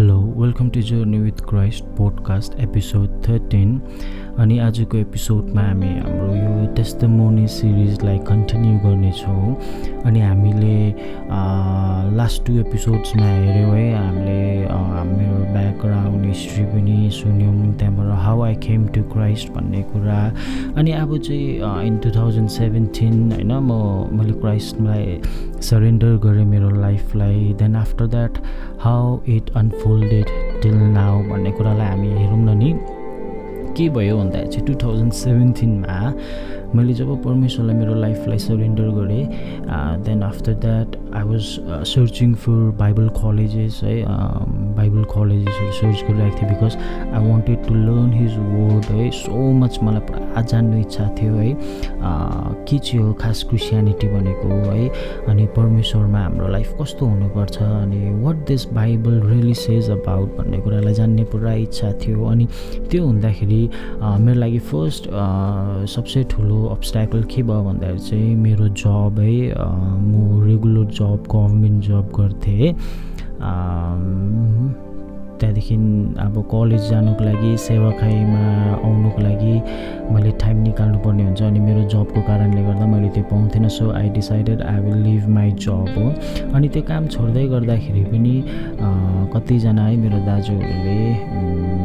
Hello, welcome to Journey with Christ podcast episode 13. अनि आजको एपिसोडमा हामी हाम्रो यो टेस्टमोनी सिरिजलाई कन्टिन्यू गर्नेछौँ। अनि हामीले लास्ट टु एपिसोड्समा हेऱ्यौँ है हामीले मेरो ब्याकग्राउन्ड हिस्ट्री पनि सुन्यौँ त्यहाँबाट how I came to Christ भन्ने कुरा। अनि अब चाहिँ इन टु थाउजन्ड सेभेन्टिन होइन म मैले क्राइस्टलाई सरेन्डर गरेँ मेरो लाइफलाई then after that how it unfolded till now भन्ने कुरालाई हामी हेरौँ न नि। के भयो भन्दा चाहिँ टु थाउजन्ड सेभेन्टिनमा मैले जब परमेश्वरलाई मेरो लाइफलाई सरेन्डर गरेँ then after that I was searching for Bible colleges है बाइबल कलेजेसहरू सर्च गरिरहेको थिएँ because I wanted to learn his word है सो मच मलाई पुरा जान्नु इच्छा थियो है के चाहिँ हो खास क्रिस्चियनिटी भनेको है अनि परमेश्वरमा हाम्रो लाइफ कस्तो हुनुपर्छ अनि what this Bible really says about भन्ने कुरालाई जान्ने पुरा इच्छा थियो अनि त्यो हुँदाखेरि मेरो लागि फर्स्ट सबसे ठुलो अब्सट्याकल के भयो भन्दाखेरि चाहिँ मेरो जब है म रेगुलर जब गभर्मेन्ट जब गर्थेँ। त्यहाँदेखि अब कलेज जानुको लागि सेवाखाइमा आउनुको लागि मैले टाइम निकाल्नु पर्ने हुन्छ अनि मेरो जबको कारणले गर्दा मैले त्यो पाउँथेन so I decided I will leave my job हो। अनि त्यो काम छोड्दै गर्दाखेरि पनि कतिजना है मेरो दाजुहरूले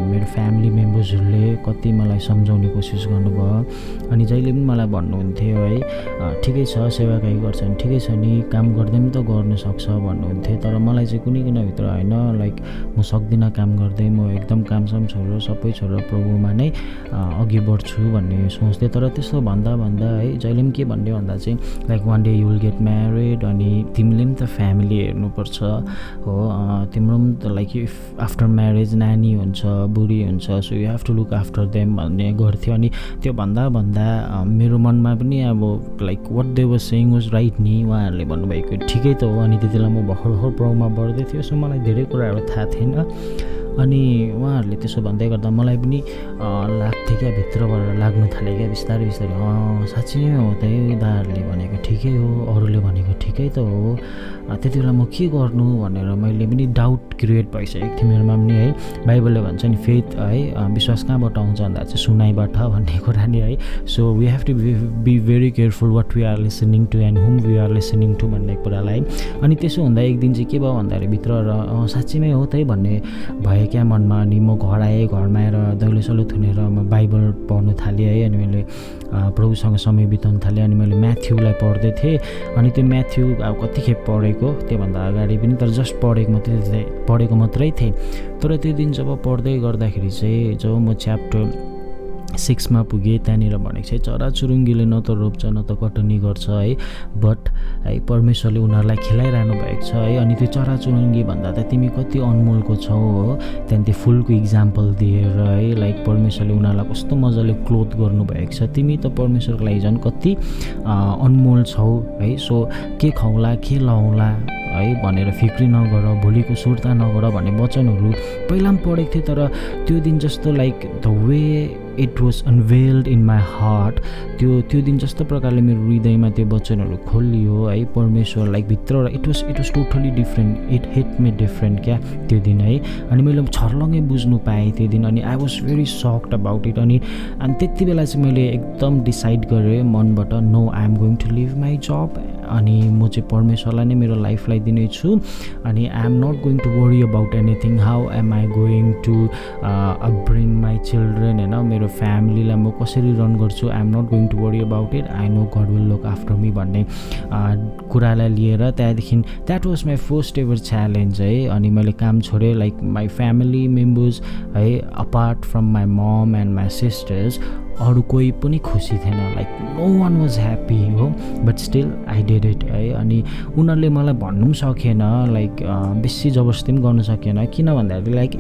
मेरो फ्यामिली मेम्बर्सहरूले कति मलाई सम्झाउने कोसिस गर्नुभयो। अनि जहिले पनि मलाई भन्नुहुन्थ्यो है ठिकै छ सेवा काहीँ गर्छ भने ठिकै छ नि काम गर्दै पनि त गर्नुसक्छ भन्नुहुन्थ्यो। तर मलाई चाहिँ कुनै कुनाभित्र होइन लाइक म सक्दिनँ काम गर्दै म एकदम कामसाम छोडेर सबै छोडेर प्रभुमा नै अघि बढ्छु भन्ने सोच्थेँ। तर त्यस्तो भन्दा भन्दा है जहिले पनि के भन्ने भन्दा चाहिँ like one day you will get married अनि तिमीले पनि त फ्यामिली हेर्नुपर्छ हो। तिम्रो पनि त लाइक इफ आफ्टर म्यारेज नानी हुन्छ बुढी हुन्छ so you have to look after them भन्ने गर्थ्यो। अनि त्यो भन्दा भन्दा मेरो मनमा पनि अब like what they was saying was right नि उहाँहरूले भन्नुभएको। ठिकै त हो। अनि त्यति बेला म भर्खर भर्खर प्रभुमा बढ्दै थियो सो मलाई धेरै कुराहरू थाहा थिएन। अनि उहाँहरूले त्यसो भन्दै गर्दा मलाई पनि लाग्थ्यो क्या भित्रबाट लाग्नु थाल्यो क्या बिस्तारै बिस्तारै। साँच्ची नै हो त दाहरूले भनेको ठिकै हो अरूले भनेको ठिकै त हो। त्यति बेला म के गर्नु भनेर मैले पनि डाउट क्रिएट भइसकेको थिएँ मेरोमा पनि है। बाइबलले भन्छ नि फेथ है विश्वास कहाँबाट आउँछ? भन्दा चाहिँ सुनाइबाट भन्ने कुरा नि है। So we have to be very careful what we are listening to and whom we are listening to भन्ने कुरालाई। अनि त्यसो हुँदा एक दिन चाहिँ के भयो भन्दाखेरि भित्र र साँच्चीमै हो त भन्ने भयो क्या मनमा। अनि म घर आएँ घरमा आएर दैलो सलो थुनेर म बाइबल पढ्नु थालेँ है। अनि मैले प्रभुसँग समय बिताउनु थालेँ। अनि मैले म्याथ्युलाई पढ्दै थिएँ। अनि त्यो म्याथ्यु अब कतिखेप पढेको त्योभन्दा अगाडि पनि तर जस्ट पढेको मात्रै पढेको मात्रै थिएँ। तर त्यो दिन जब पढ्दै गर्दाखेरि चाहिँ जब म च्याप्टर सिक्समा पुगेँ त्यहाँनिर भनेको चाहिँ चराचुरुङ्गीले न त रोप्छ न त कटनी गर्छ है। बट है परमेश्वरले उनीहरूलाई खेलाइरहनु भएको छ है। अनि त्यो चराचुरुङ्गी भन्दा त तिमी कति अनमोलको छौ हो। त्यहाँदेखि त्यो फुलको इक्जाम्पल दिएर है लाइक परमेश्वरले उनीहरूलाई कस्तो मजाले क्लोथ गर्नुभएको छ। तिमी त परमेश्वरको लागि झन् कति अनमोल छौ है। सो के खुवाउँला के लाउँला है भनेर फिक्री नगर भोलिको सुर्ता नगर भन्ने वचनहरू पहिला पनि पढेको थिएँ तर त्यो दिन जस्तो like the way it was unveiled in my heart त्यो त्यो दिन जस्तो प्रकारले मेरो हृदयमा त्यो वचनहरू खोलियो है। परमेश्वर लाइक भित्र it was it was totally different it hit me different क्या त्यो दिन है। अनि मैले छर्लङ्गै बुझ्नु पाएँ त्यो दिन अनि I was very shocked about it अनि अनि त्यति बेला चाहिँ मैले एकदम डिसाइड गरेँ मनबाट no I am going to leave my job अनि म चाहिँ परमेश्वरलाई नै मेरो लाइफलाई दिनेछु अनि I am not going to worry about anything how am I going to bring my children होइन मेरो फ्यामिलीलाई म कसरी रन गर्छु? I am not going to worry about it I know God will look after me भन्ने कुरालाई लिएर त्यहाँदेखि that was my first ever challenge है। अनि मैले काम छोडेँ लाइक माई फ्यामिली मेम्बर्स है apart from my mom and my sisters अरू कोही पनि खुसी थिएन like no one was happy हो। But still I did it है। अनि उनीहरूले मलाई भन्नु पनि सकेन लाइक बेसी जबरजस्ती पनि गर्नु सकेन। किन भन्दाखेरि like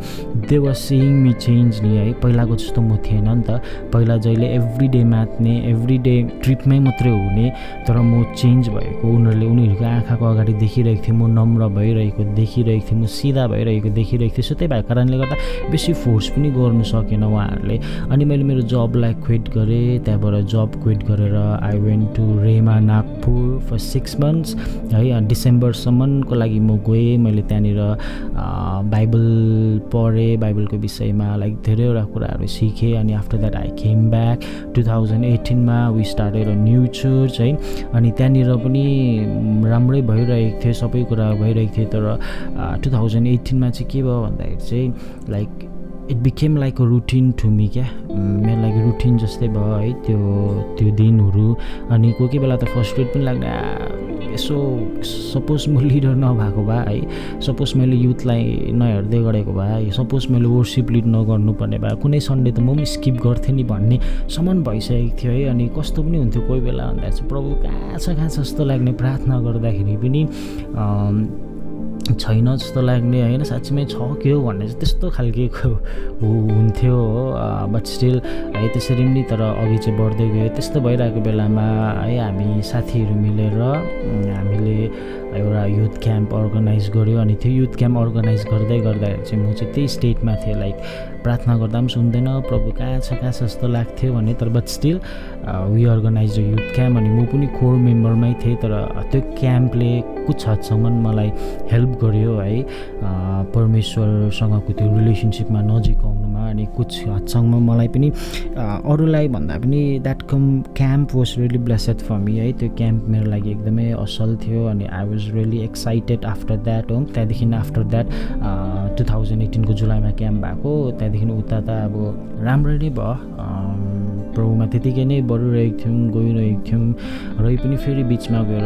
they was seeing me change नि है। पहिलाको जस्तो म थिएन नि त। पहिला जहिले एभ्री डे मात्ने एभ्री डे ट्रिपमै मात्रै हुने तर म चेन्ज भएको उनीहरूले उनीहरूको आँखाको अगाडि देखिरहेको थिएँ। म नम्र भइरहेको देखिरहेको थिएँ। म सिधा भइरहेको देखिरहेको थिएँ। सो त्यही भएको कारणले गर्दा बेसी फोर्स पनि गर्नु सकेन उहाँहरूले। अनि मैले मेरो जबलाई क्विट गरेँ त्यहाँबाट जब क्विट गरेर आई वेन्ट टु रेमा नागपुर फर सिक्स मन्थ्स है डिसेम्बरसम्मको लागि म गएँ मैले त्यहाँनिर बाइबल पढेँ बाइबलको विषयमा लाइक धेरैवटा कुराहरू सिकेँ अनि after that I came back two thousand एटिनमा we started a new church है। अनि त्यहाँनिर पनि राम्रै भइरहेको थियो सबै कुरा भइरहेको थियो तर टु थाउजन्ड एटिनमा चाहिँ के भयो भन्दाखेरि चाहिँ like it became like a routine to me क्या मेरो लागि रुटिन जस्तै भयो है त्यो त्यो दिनहरू अनि कोही कोही बेला त फर्स्ट्रेट पनि लाग्ने यसो सपोज म लिडर नभएको भए है सपोज मैले युथलाई नहेर्दै गरेको भए सपोज मैले वर्सिप लिड नगर्नुपर्ने भए कुनै सन्डे त म पनि स्किप गर्थेँ नि भन्ने सम्म भइसकेको थियो है अनि कस्तो पनि हुन्थ्यो कोही बेला भन्दा चाहिँ प्रभु कहाँ छ कहाँ छ जस्तो लाग्ने प्रार्थना गर्दाखेरि पनि छैन जस्तो लाग्ने होइन साँच्चीमै छ के हो भन्ने चाहिँ त्यस्तो खालके हुन्थ्यो हो। बट स्टिल है त्यसरी पनि तर अघि चाहिँ बढ्दै गयो। त्यस्तो भइरहेको बेलामा है हामी साथीहरू मिलेर हामीले एउटा युथ क्याम्प अर्गनाइज गऱ्यो अनि त्यो युथ क्याम्प अर्गनाइज गर्दै गर्दाखेरि चाहिँ म चाहिँ त्यही स्टेटमा थिएँ। लाइक प्रार्थना गर्दा पनि सुन्दैन प्रभु कहाँ छ कहाँ छ जस्तो लाग्थ्यो भने तर but still we organize a youth camp अनि म पनि कोर मेम्बरमै थिएँ। तर त्यो क्याम्पले कुछ हदसम्म मलाई हेल्प गर्यो है। परमेश्वरसँगको त्यो रिलेसनसिपमा नजिक आउनुमा अनि कुछ हदसम्म मलाई पनि अरूलाई भन्दा पनि that come camp was really blessed for me है। त्यो क्याम्प मेरो लागि एकदमै असल थियो अनि I was really excited after that हो। त्यहाँदेखि आफ्टर द्याट टु थाउजन्ड एटिनको जुलाईमा क्याम्प भएको त्यहाँदेखि उता त अब राम्रै नै भयो प्रभुमा त्यतिकै नै बढिरहेको थियौँ गइरहेको थियौँ। र पनि फेरि बिचमा गएर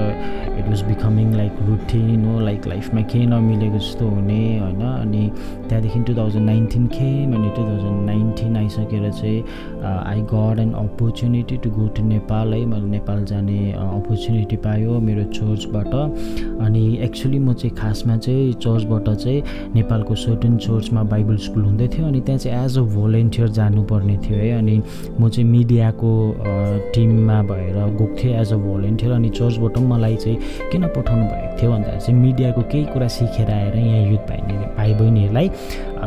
it was becoming like routine हो लाइक लाइफमा केही नमिलेको जस्तो हुने होइन? अनि त्यहाँदेखि टु थाउजन्ड नाइन्टिन खेम अनि टु थाउजन्ड नाइन्टिन आइसकेर चाहिँ I got an opportunity to go to Nepal है। मैले नेपाल जाने अपर्च्युनिटी पायो मेरो चर्चबाट अनि एक्चुली म चाहिँ खासमा चाहिँ चर्चबाट चाहिँ नेपालको सर्टन चर्चमा बाइबल स्कुल हुँदै थियो। अनि त्यहाँ चाहिँ एज अ भोलिन्टियर जानुपर्ने थियो है। अनि म चाहिँ मिडियाको टिममा भएर गएको थिएँ एज अ भोलिन्टियर अनि चर्चबाट पनि मलाई चाहिँ किन पठाउनु भएको थियो भन्दाखेरि चाहिँ मिडियाको केही कुरा सिकेर आएर यहाँ युथ भाइ भाइ बहिनीहरूलाई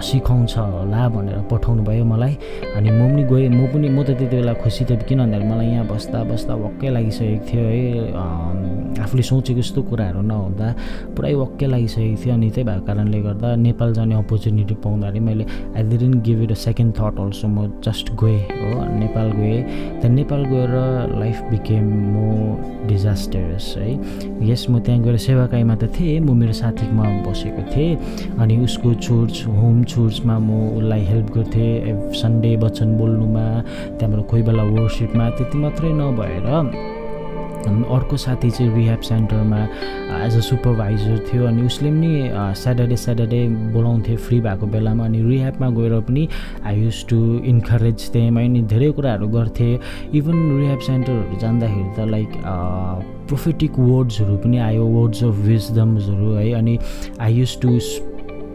सिकाउँछ होला भनेर पठाउनु भयो मलाई। अनि म पनि गएँ म पनि म त त्यति बेला खुसी थिएँ किन भन्दाखेरि मलाई यहाँ बस्दा बस्दा वक्कै लागिसकेको थियो है आफूले सोचेको जस्तो कुराहरू नहुँदा पुरै वक्कै लागिसकेको थियो। अनि त्यही भएको कारणले गर्दा नेपाल जाने अपर्च्युनिटी पाउँदाखेरि मैले I didn't give it a second thought also म जस्ट गएँ हो नेपाल गएँ। त्यहाँ नेपाल गएर लाइफ बिकेम मो डिजास्टर्स है। यस म त्यहाँ गएर सेवाकाईमा त थिएँ म मेरो साथीमा बसेको थिएँ। अनि उसको चोर्च होम चर्चमा म उसलाई हेल्प गर्थेँ सन्डे वचन बोल्नुमा त्यहाँबाट कोही बेला वर्सिपमा त्यति मात्रै नभएर अर्को साथी चाहिँ रिह्याब सेन्टरमा एज अ सुपरभाइजर थियो अनि उसले पनि स्याटरडे स्याटरडे बोलाउँथ्यो फ्री भएको बेलामा अनि रिह्याबमा गएर पनि आई युज टु इन्करेज थिएँ अनि धेरै कुराहरू गर्थेँ। इभन रिह्याब सेन्टरहरू जाँदाखेरि त लाइक प्रोफेटिक वर्ड्सहरू पनि आयो वर्ड्स अफ विजडम्सहरू है अनि I use to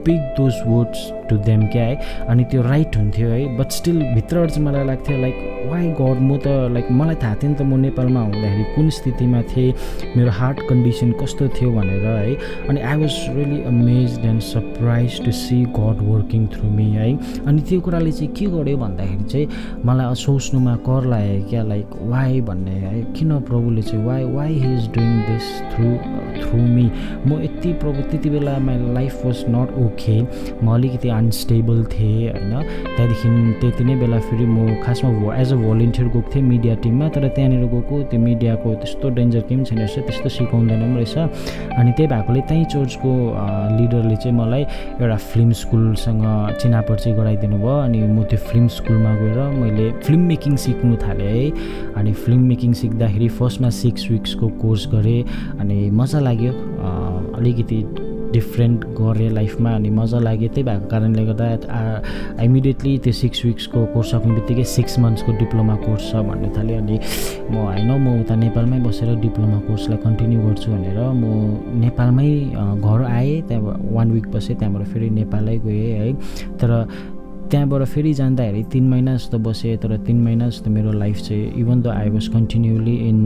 speak those words to them क्या है अनि त्यो राइट हुन्थ्यो है बट स्टिल भित्रबाट चाहिँ मलाई लाग्थ्यो लाइक वाइ गड म त लाइक मलाई थाहा थियो नि त म नेपालमा हुँदाखेरि कुन स्थितिमा थिएँ मेरो हार्ट कन्डिसन कस्तो थियो भनेर है। अनि I was really amaze and surprise to see God working through me है। अनि त्यो कुराले चाहिँ के गर्यो भन्दाखेरि चाहिँ मलाई सोच्नुमा कर लाग्यो क्या लाइक वाइ भन्ने है। किन प्रभुले चाहिँ why why he is doing this through through me म यति प्रभु त्यति बेला my life was not okay म अलिकति अनस्टेबल थिएँ होइन। त्यहाँदेखि त्यति नै बेला फेरि म खासमा एज अ भोलिन्टियर गएको थिएँ मिडिया टिममा तर त्यहाँनिर गएको त्यो मिडियाको त्यस्तो डेन्जर केही पनि छैन रहेछ त्यस्तो सिकाउँदैन पनि रहेछ अनि त्यही भएकोले त्यहीँ चर्चको लिडरले चाहिँ मलाई एउटा फिल्म स्कुलसँग चिनापर्ची गराइदिनु भयो अनि म त्यो फिल्म स्कुलमा गएर मैले फिल्म मेकिङ सिक्नु थालेँ है अनि फिल्म मेकिङ सिक्दाखेरि फर्स्टमा सिक्स विक्सको कोर्स गरेँ अनि मजा लाग्यो अलिकति डिफ्रेन्ट गरेँ लाइफमा अनि मजा लाग्यो। त्यही भएको कारणले गर्दा इमिडिएटली त्यो सिक्स विक्सको कोर्स सक्ने बित्तिकै सिक्स मन्थ्सको डिप्लोमा कोर्स छ भन्ने थालेँ अनि म होइन म उता नेपालमै बसेर डिप्लोमा कोर्सलाई कन्टिन्यू गर्छु भनेर म नेपालमै घर आएँ। त्यहाँ वान विक बसेँ त्यहाँबाट फेरि नेपालै गएँ है। तर त्यहाँबाट फेरि जाँदाखेरि तिन महिना जस्तो बसेँ। तर तिन महिना जस्तो मेरो लाइफ चाहिँ even the I was continuously in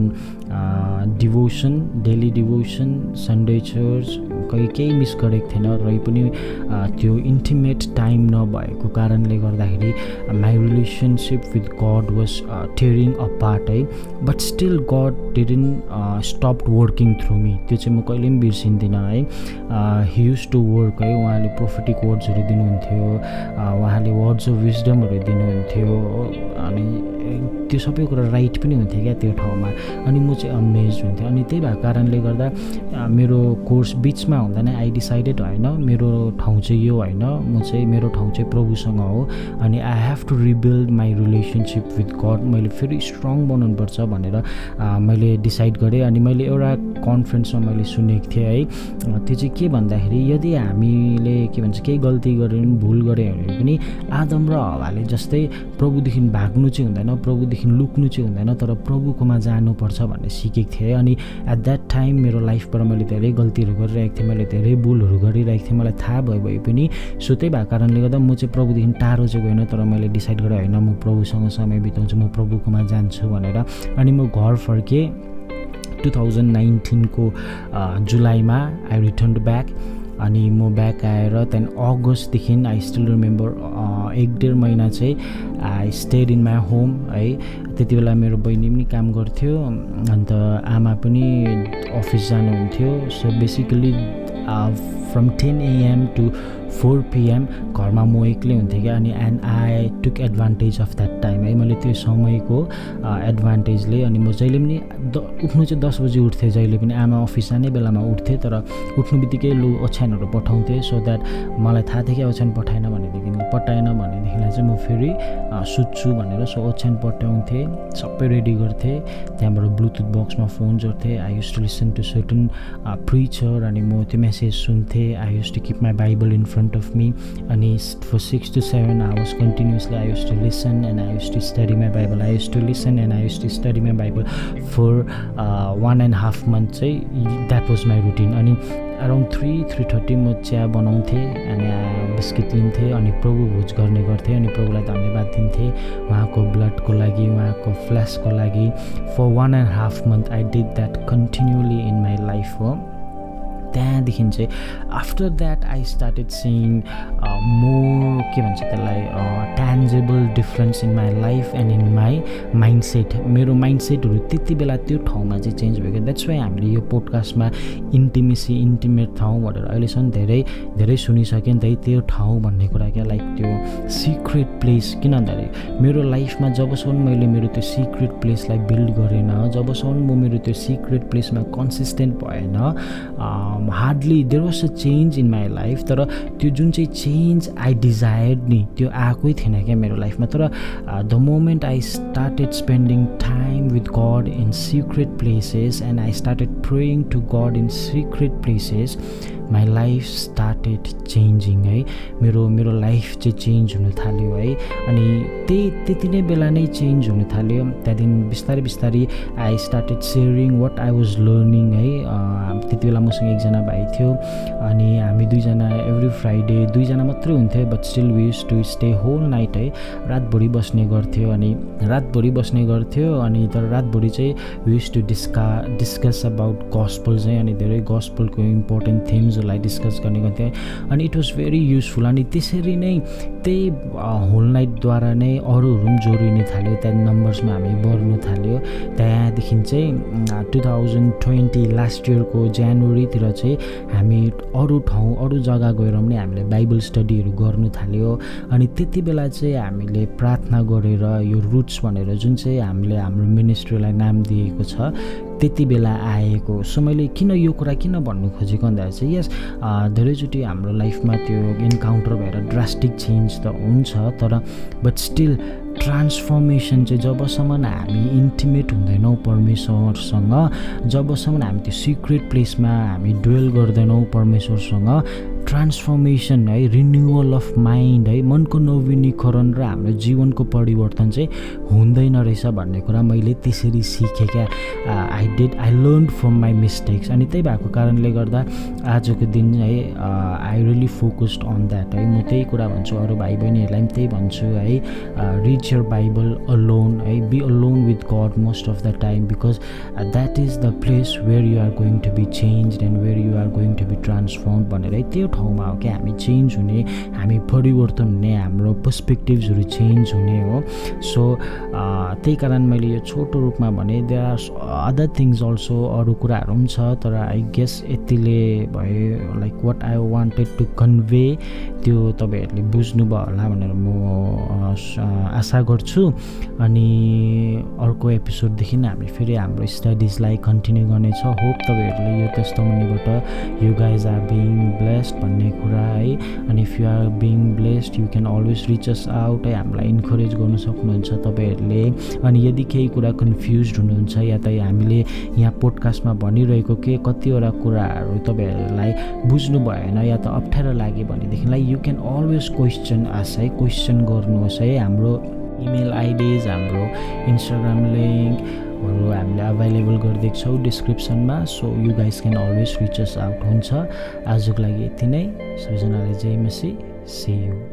devotion daily devotion Sunday church कहीँ केही मिस गरेको थिएन र पनि त्यो इन्टिमेट टाइम नभएको कारणले गर्दाखेरि my relationship with God was tearing a part है। But still God didn't stop working through me त्यो चाहिँ म कहिले पनि बिर्सिन्दिनँ है। हि युज टु वर्क है। उहाँले प्रोफिटिक वर्ड्सहरू दिनुहुन्थ्यो उहाँले वर्ड्स अफ विजडमहरू दिनुहुन्थ्यो अनि त्यो सबै कुरा राइट पनि हुन्थ्यो क्या त्यो ठाउँमा। अनि म चाहिँ अमेज हुन्थेँ। अनि त्यही भएको कारणले गर्दा मेरो कोर्स बिचमा हुँदा नै आई डिसाइडेड होइन मेरो ठाउँ चाहिँ यो होइन म चाहिँ मेरो ठाउँ चाहिँ प्रभुसँग हो। अनि I have to rebuild my relationship with God मैले फेरि स्ट्रङ बनाउनुपर्छ भनेर मैले डिसाइड गरेँ। अनि मैले एउटा कन्फरेन्समा मैले सुनेको थिएँ है। त्यो चाहिँ के भन्दाखेरि यदि हामीले के भन्छ केही गल्ती गऱ्यो भुल गऱ्यो भने पनि आदम र हवाले जस्तै प्रभुदेखि भाग्नु चाहिँ हुँदैन। प्रभुदेखि लुक्नु चाहिँ हुँदैन तर प्रभुकोमा जानुपर्छ भन्ने सिकेको थिएँ। अनि एट द्याट टाइम मेरो लाइफबाट मैले धेरै गल्तीहरू गरिरहेको थिएँ मैले धेरै भुलहरू गरिरहेको थिएँ। मलाई थाहा भयो भए पनि सो त्यही भएको कारणले गर्दा म चाहिँ प्रभुदेखि टाढो चाहिँ गएन तर मैले डिसाइड गरेँ होइन म प्रभुसँग समय बिताउँछु म प्रभुकोमा जान्छु भनेर। अनि म घर फर्केँ टु थाउजन्ड नाइन्टिनको जुलाईमा आई रिटर्न ब्याक अनि म ब्याक आएर त्यहाँदेखि अगस्तदेखि आई स्टिल रिमेम्बर एक डेढ महिना चाहिँ I stayed in my home है। त्यति बेला मेरो बहिनी पनि काम गर्थ्यो अन्त आमा पनि अफिस जानुहुन्थ्यो। So basically from ten AM to four PM घरमा म एक्लै हुन्थेँ क्या अनि and I took advantage of that time है मैले त्यो समयको एडभान्टेजले अनि म जहिले पनि द उठ्नु चाहिँ दस बजी उठ्थेँ जहिले पनि। आमा अफिस जाने बेलामा उठ्थेँ तर उठ्नु बित्तिकै लु ओछ्यानहरू पठाउँथेँ सो द्याट मलाई थाहा थियो कि ओछ्यान पठाएन भनेदेखि पठाएन भनेदेखिलाई चाहिँ म फेरि सुत्छु भनेर सो ओछ्यान पठाउँथेँ सबै रेडी गर्थेँ। त्यहाँबाट ब्लुटुथ बक्समा phone जोड्थेँ। I used to listen to certain preacher अनि म त्यो मेसेज सुन्थेँ। I used to keep my Bible in of me he's for six to seven hours continuously i used to listen and i used to study my bible i used to listen and i used to study my bible for uh, one and a half months that was my routine अनि around three three thirty म चिया बनाउँथेँ अनि biscuit लिन्थेँ अनि प्रभु भोज गर्ने गर्थेँ अनि प्रभुलाई धन्यवाद दिन्थेँ उहाँको ब्लडको लागि उहाँको फ्ल्यासको लागि for one and half month I did that continuously in my life हो त्यहाँदेखि चाहिँ after that I started seeing more के भन्छ त्यसलाई tangible difference in my life and in my mind set मेरो माइन्ड सेटहरू त्यति बेला त्यो ठाउँमा चाहिँ चेन्ज भयो द्याट्स वाइ हामीले यो पोडकास्टमा इन्टिमेसी इन्टिमेट ठाउँ भनेर अहिलेसम्म धेरै धेरै सुनिसक्यो नि त त्यो ठाउँ भन्ने कुरा क्या। लाइक त्यो सिक्रेट प्लेस किन भन्दाखेरि मेरो लाइफमा जबसम्म मैले मेरो त्यो सिक्रेट प्लेसलाई बिल्ड गरेन जबसम्म म मेरो त्यो सिक्रेट प्लेसमा कन्सिस्टेन्ट भएन hardly there was a change in my life तर त्यो जुन चाहिँ चेन्ज आई डिजायर्ड नि त्यो आएकै थिएन क्या मेरो लाइफमा? तर the moment I started spending time with God in secret places and I started praying to God in secret places my life started changing है। मेरो मेरो लाइफ चाहिँ चेन्ज हुन थाल्यो है। अनि त्यही त्यति नै बेला नै चेन्ज हुन थाल्यो। त्यहाँदेखि बिस्तारै बिस्तारै I started sharing what I was learning है। त्यति बेला मसँग एकजना भाइ थियो। अनि हामी दुईजना एभ्री फ्राइडे दुईजना मात्रै हुन्थ्यो but still we used to stay whole night है। रातभरि बस्ने गर्थ्यो अनि रातभरि बस्ने गर्थ्यो अनि तर रातभरि चाहिँ Vij to डिस्का discuss about gospel चाहिँ अनि धेरै गस्पलको इम्पोर्टेन्ट थिम्स कुराहरूलाई डिस्कस गर्ने गर्थेँ अनि इट वाज भेरी युजफुल अनि त्यसरी नै त्यही होल नाइटद्वारा नै अरूहरू पनि जोडिन थाल्यो त्यहाँ नम्बर्समा हामी बढ्नु थाल्यो। त्यहाँदेखि चाहिँ टु थाउजन्ड ट्वेन्टी लास्ट इयरको जनवरीतिर चाहिँ हामी अरू ठाउँ अरू जग्गा गएर पनि हामीले बाइबल स्टडीहरू गर्नु थाल्यो। अनि त्यति बेला चाहिँ हामीले प्रार्थना गरेर यो रुट्स भनेर जुन चाहिँ हामीले हाम्रो मिनिस्ट्रीलाई नाम दिएको छ त्यति बेला आएको सो मैले किन यो कुरा किन भन्नु खोजेको भन्दाखेरि चाहिँ यस धेरैचोटि हाम्रो लाइफमा त्यो इन्काउन्टर भएर ड्रास्टिक चेन्ज त हुन्छ तर बट स्टिल ट्रान्सफर्मेसन चाहिँ जबसम्म हामी इन्टिमेट हुँदैनौँ परमेश्वरसँग जबसम्म हामी त्यो सिक्रेट प्लेसमा हामी डुवेल गर्दैनौँ परमेश्वरसँग ट्रान्सफर्मेसन है रिन्युअल अफ माइन्ड है मनको नवीनीकरण र हाम्रो जीवनको परिवर्तन चाहिँ हुँदैन रहेछ भन्ने कुरा मैले त्यसरी सिकेँ क्या I did I learn from my mistakes अनि त्यही भएको कारणले गर्दा आजको दिन है I really focused on that है। म त्यही कुरा भन्छु अरू भाइ बहिनीहरूलाई पनि त्यही भन्छु है। रिड यर बाइबल अलोन है। Be alone with God most of the time because that is the place where you are going to be change and where you are going to be transform भनेर है। त्यो ठाउँमा हो कि हामी change हुने हामी परिवर्तन हुने हाम्रो पर्सपेक्टिभ्सहरू चेन्ज हुने हो। सो त्यही कारण मैले यो छोटो रूपमा भने there are other things also अरू कुराहरू पनि छ तर आई गेस यतिले भयो like what I wanted to convey त्यो तपाईँहरूले बुझ्नुभयो होला भनेर म आशा गर्छु। अनि अर्को एपिसोडदेखि हामी फेरि हाम्रो स्टडिजलाई कन्टिन्यू गर्नेछ। होप तपाईँहरूले यो त्यस्तो मुनिबाट you guys are being blessed भन्ने कुरा है। अनि if you are being blessed you can always reach us out है। हामीलाई इन्करेज गर्नु सक्नुहुन्छ तपाईँहरूले। अनि यदि केही कुरा कन्फ्युज हुनुहुन्छ या त हामीले यहाँ पोडकास्टमा भनिरहेको के कतिवटा कुराहरू तपाईँहरूलाई बुझ्नु भएन या त अप्ठ्यारो लाग्यो भनेदेखिलाई यु क्यान अलवेज क्वेसन आस है। क्वेसन गर्नुहोस् है। हाम्रो इमेल आइडिज हाम्रो इन्स्टाग्राम लिङ्कहरू हामीले अभाइलेबल गरिदिएको छौँ डिस्क्रिप्सनमा so you guys can always reach us out हुन्छ। आजको लागि यति नै। सबैजनालाई जय मसी। C you